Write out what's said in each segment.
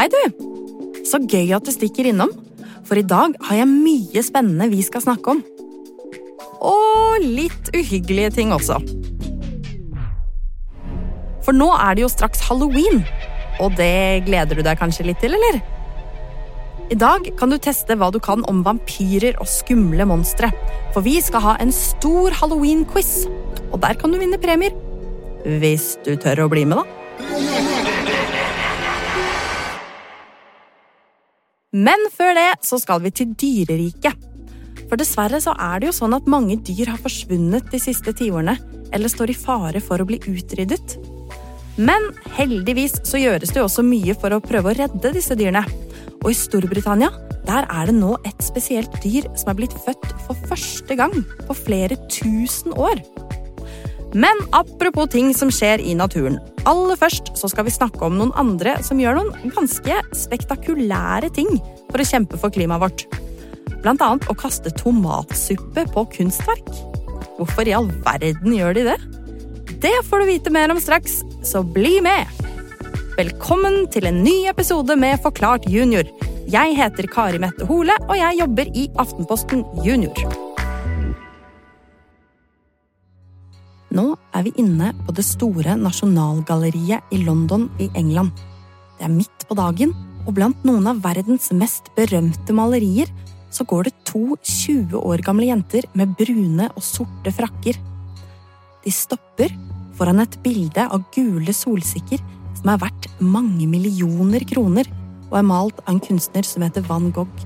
Hei, du! Så gøy at du stikker innom, for i dag har jeg mye spennende vi skal snakke om. Og litt uhyggelige ting også. For nå er det jo straks halloween, og det gleder du deg kanskje litt til, eller? I dag kan du teste hva du kan om vampyrer og skumle monstre, for vi skal ha en stor halloween-quiz, og der kan du vinne premier. Hvis du tør å bli med, da. Men før det så skal vi til dyreriket. For dessverre så er det jo sånn at mange dyr har forsvunnet de siste tiårene, eller står i fare for å bli utryddet. Men heldigvis så gjøres det jo også mye for å prøve å redde disse dyrene. Og i Storbritannia der er det nå et spesielt dyr som er blitt født for første gang på flere tusen år. Men apropos ting som skjer i naturen. Aller først så skal vi snakke om noen andre som gjør noen ganske spektakulære ting for å kjempe for klimaet vårt. Blant annet å kaste tomatsuppe på kunstverk. Hvorfor i all verden gjør de det? Det får du vite mer om straks, så bli med! Velkommen til en ny episode med Forklart junior. Jeg heter Kari Mette Hole, og jeg jobber i Aftenposten Junior. Er vi inne på det store nasjonalgalleriet i London i England. Det er midt på dagen, og blant noen av verdens mest berømte malerier så går det to 20 år gamle jenter med brune og sorte frakker. De stopper foran et bilde av gule solsikker som er verdt mange millioner kroner og er malt av en kunstner som heter Van Gogh.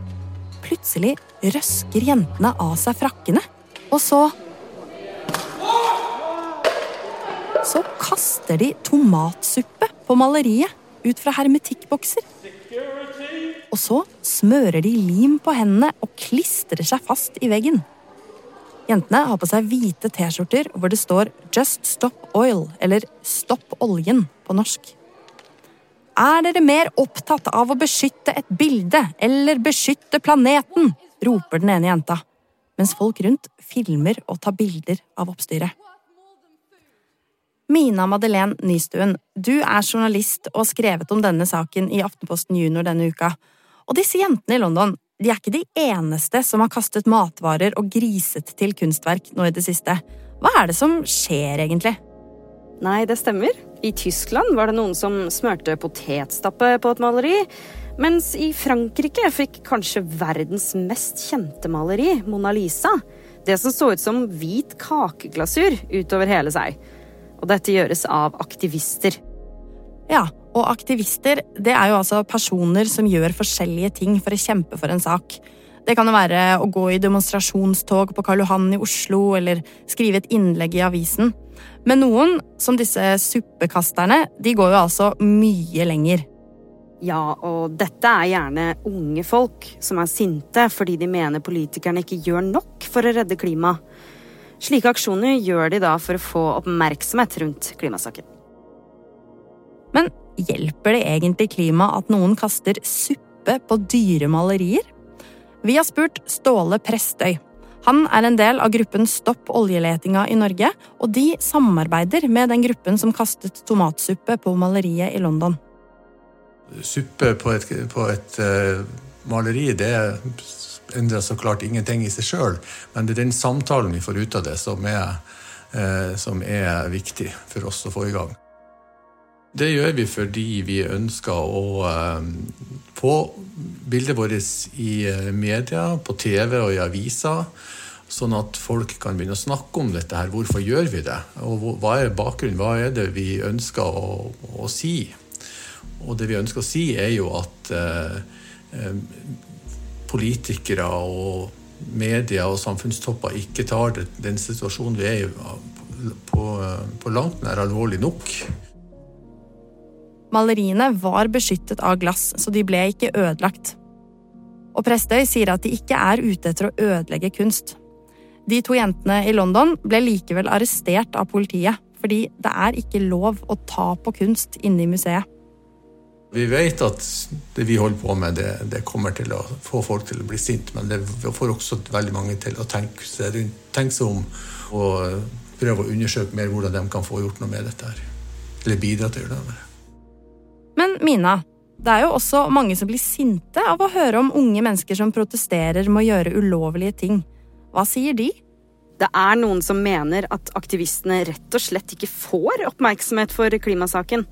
Plutselig røsker jentene av seg frakkene, og så Så kaster de tomatsuppe på maleriet ut fra hermetikkbokser. Og så smører de lim på hendene og klistrer seg fast i veggen. Jentene har på seg hvite T-skjorter hvor det står Just Stop Oil, eller Stopp oljen på norsk. Er dere mer opptatt av å beskytte et bilde eller beskytte planeten? roper den ene jenta, mens folk rundt filmer og tar bilder av oppstyret. Mina Madeleine Nystuen, du er journalist og skrevet om denne saken i Aftenposten Junior denne uka. Og disse jentene i London de er ikke de eneste som har kastet matvarer og griset til kunstverk nå i det siste. Hva er det som skjer, egentlig? Nei, det stemmer. I Tyskland var det noen som smørte potetstappe på et maleri. Mens i Frankrike fikk kanskje verdens mest kjente maleri, Mona Lisa, det som så ut som hvit kakeglasur utover hele seg. Og dette gjøres av aktivister. Ja, og aktivister det er jo altså personer som gjør forskjellige ting for å kjempe for en sak. Det kan jo være å gå i demonstrasjonstog på Karl Johan i Oslo eller skrive et innlegg i avisen. Men noen, som disse suppekasterne, de går jo altså mye lenger. Ja, og dette er gjerne unge folk som er sinte fordi de mener politikerne ikke gjør nok for å redde klimaet. Slike aksjoner gjør de da for å få oppmerksomhet rundt klimasaken. Men hjelper det egentlig klimaet at noen kaster suppe på dyre malerier? Vi har spurt Ståle Prestøy. Han er en del av gruppen Stopp oljeletinga i Norge, og de samarbeider med den gruppen som kastet tomatsuppe på maleriet i London. Suppe på et, på et uh, maleri, det endrer så klart ingenting i seg sjøl, men det er den samtalen vi får ut av det, som er, uh, som er viktig for oss å få i gang. Det gjør vi fordi vi ønsker å um, få bildet vårt i eh, media, på TV og i aviser, sånn at folk kan begynne å snakke om dette her. Hvorfor gjør vi det? Og hva er bakgrunnen? Hva er det vi ønsker å, å si? Og det vi ønsker å si, er jo at uh, politikere og media og samfunnstopper ikke tar det, den situasjonen vi er i, på, på langt nær alvorlig nok. Maleriene var beskyttet av glass, så de ble ikke ødelagt. Og Prestøy sier at de ikke er ute etter å ødelegge kunst. De to jentene i London ble likevel arrestert av politiet, fordi det er ikke lov å ta på kunst inne i museet. Vi vet at det vi holder på med, det, det kommer til å få folk til å bli sint, men det får også veldig mange til å tenke seg, tenke seg om og prøve å undersøke mer hvordan de kan få gjort noe med dette her. Eller bidra til å gjøre det. Men Mina, det er jo også mange som blir sinte av å høre om unge mennesker som protesterer med å gjøre ulovlige ting. Hva sier de? Det er noen som mener at aktivistene rett og slett ikke får oppmerksomhet for klimasaken.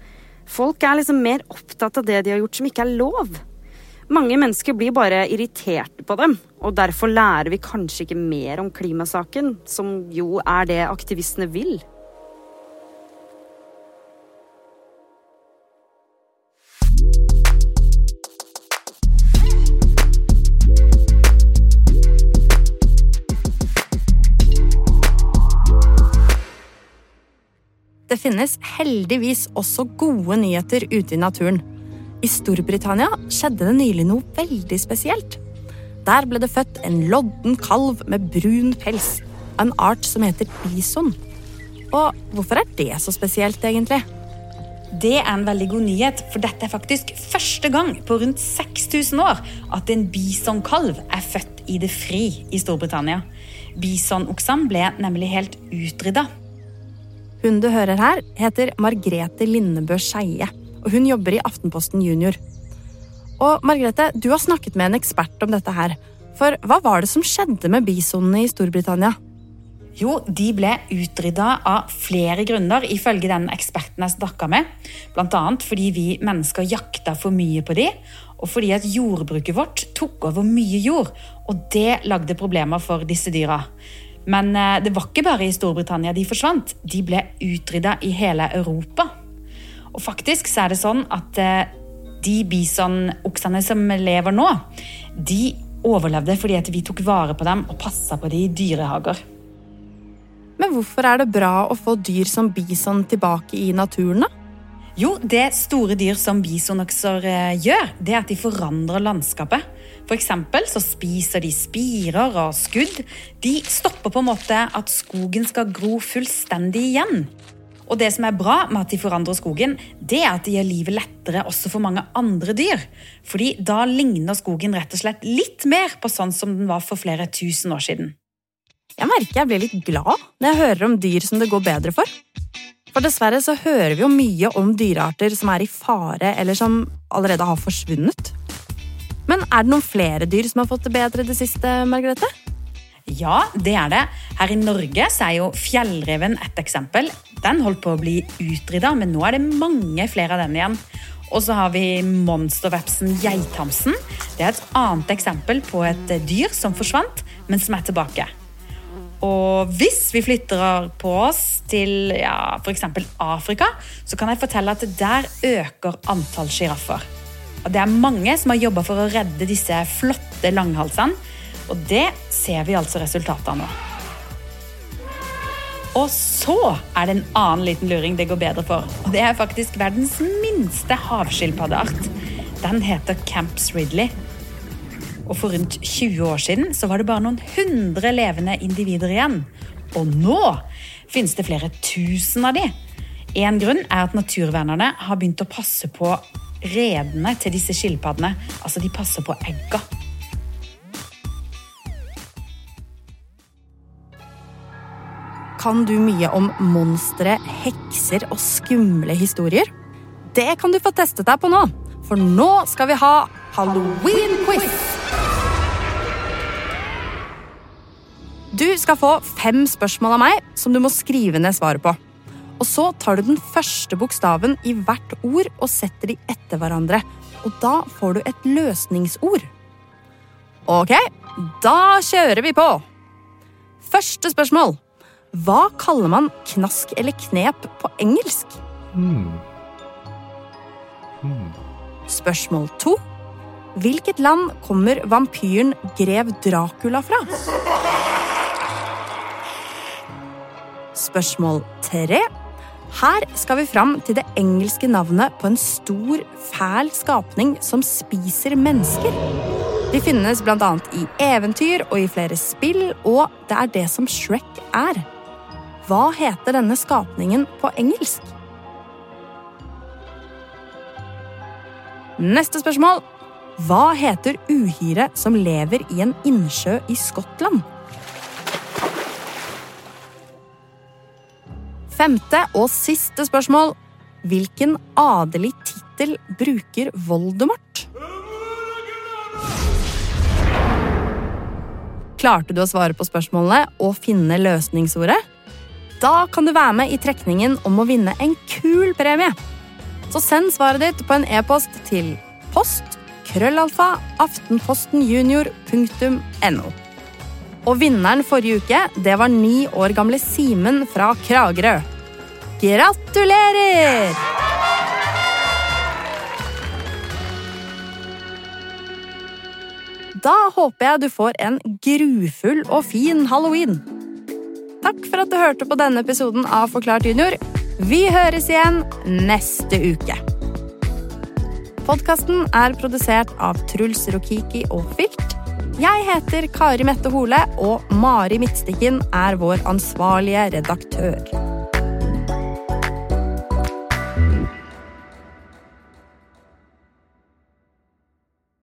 Folk er liksom mer opptatt av det de har gjort som ikke er lov. Mange mennesker blir bare irriterte på dem, og derfor lærer vi kanskje ikke mer om klimasaken, som jo er det aktivistene vil. Det finnes heldigvis også gode nyheter ute i naturen. I Storbritannia skjedde det nylig noe veldig spesielt. Der ble det født en lodden kalv med brun pels, en art som heter bison. Og hvorfor er det så spesielt, egentlig? Det er en veldig god nyhet, for dette er faktisk første gang på rundt 6000 år at en bisonkalv er født i det fri i Storbritannia. Bisonoksene ble nemlig helt utrydda hun du hører her, heter Margrete Lindebø Skeie, og hun jobber i Aftenposten Junior. Og Margrete, du har snakket med en ekspert om dette her. For hva var det som skjedde med bisonene i Storbritannia? Jo, de ble utrydda av flere grunner, ifølge den eksperten jeg snakka med. Blant annet fordi vi mennesker jakta for mye på de, og fordi at jordbruket vårt tok over mye jord. Og det lagde problemer for disse dyra. Men eh, det var ikke bare i Storbritannia de forsvant. De ble utrydda i hele Europa. Og faktisk så er det sånn at eh, de bisonoksene som lever nå, de overlevde fordi at vi tok vare på dem og passa på de i dyrehager. Men hvorfor er det bra å få dyr som bison tilbake i naturen, da? Jo, det store dyr som bisonokser eh, gjør, det er at de forandrer landskapet. Eksempel så spiser de spirer og skudd. De stopper på en måte at skogen skal gro fullstendig igjen. Og det som er bra med at de forandrer skogen, det er at de gjør livet lettere også for mange andre dyr. Fordi da ligner skogen rett og slett litt mer på sånn som den var for flere tusen år siden. Jeg merker jeg blir litt glad når jeg hører om dyr som det går bedre for. For dessverre så hører vi jo mye om dyrearter som er i fare, eller som allerede har forsvunnet. Men er det noen flere dyr som har fått det bedre det siste, Margrethe? Ja, det er det. Her i Norge er jo fjellreven et eksempel. Den holdt på å bli utrydda, men nå er det mange flere av den igjen. Og så har vi monstervepsen geithamsen. Det er et annet eksempel på et dyr som forsvant, men som er tilbake. Og hvis vi flytter på oss til ja, f.eks. Afrika, så kan jeg fortelle at der øker antall sjiraffer. Og det er mange som har jobba for å redde disse flotte langhalsene, og det ser vi altså resultatet av nå. Og så er det en annen liten luring det går bedre for. Og det er faktisk verdens minste havskilpaddeart. Den heter Camps Ridley. Og for rundt 20 år siden så var det bare noen hundre levende individer igjen. Og nå finnes det flere tusen av de. En grunn er at naturvernerne har begynt å passe på redene til disse skilpaddene. Altså, de passer på egga. Kan du mye om monstre, hekser og skumle historier? Det kan du få testet deg på nå, for nå skal vi ha halloween-quiz! Du skal få fem spørsmål av meg som du må skrive ned svaret på. Og Så tar du den første bokstaven i hvert ord og setter de etter hverandre. Og da får du et løsningsord. Ok, da kjører vi på! Første spørsmål. Hva kaller man knask eller knep på engelsk? Hmm. Hmm. Spørsmål to. Hvilket land kommer vampyren grev Dracula fra? Spørsmål tre. Her skal vi fram til det engelske navnet på en stor, fæl skapning som spiser mennesker. De finnes bl.a. i eventyr og i flere spill, og det er det som Shrek er. Hva heter denne skapningen på engelsk? Neste spørsmål. Hva heter uhyret som lever i en innsjø i Skottland? Femte og siste spørsmål. Hvilken adelig tittel bruker Voldemort? Klarte du å svare på spørsmålene og finne løsningsordet? Da kan du være med i trekningen om å vinne en kul premie. Så send svaret ditt på en e-post til post krøllalfa aftenpostenjunior.no. Og vinneren forrige uke, det var ni år gamle Simen fra Kragerø. Gratulerer! Da håper jeg du får en grufull og fin halloween. Takk for at du hørte på denne episoden av Forklart junior. Vi høres igjen neste uke. Podkasten er produsert av Truls Rokiki og Filt. Jeg heter Kari Mette Hole, og Mari Midtstikken er vår ansvarlige redaktør.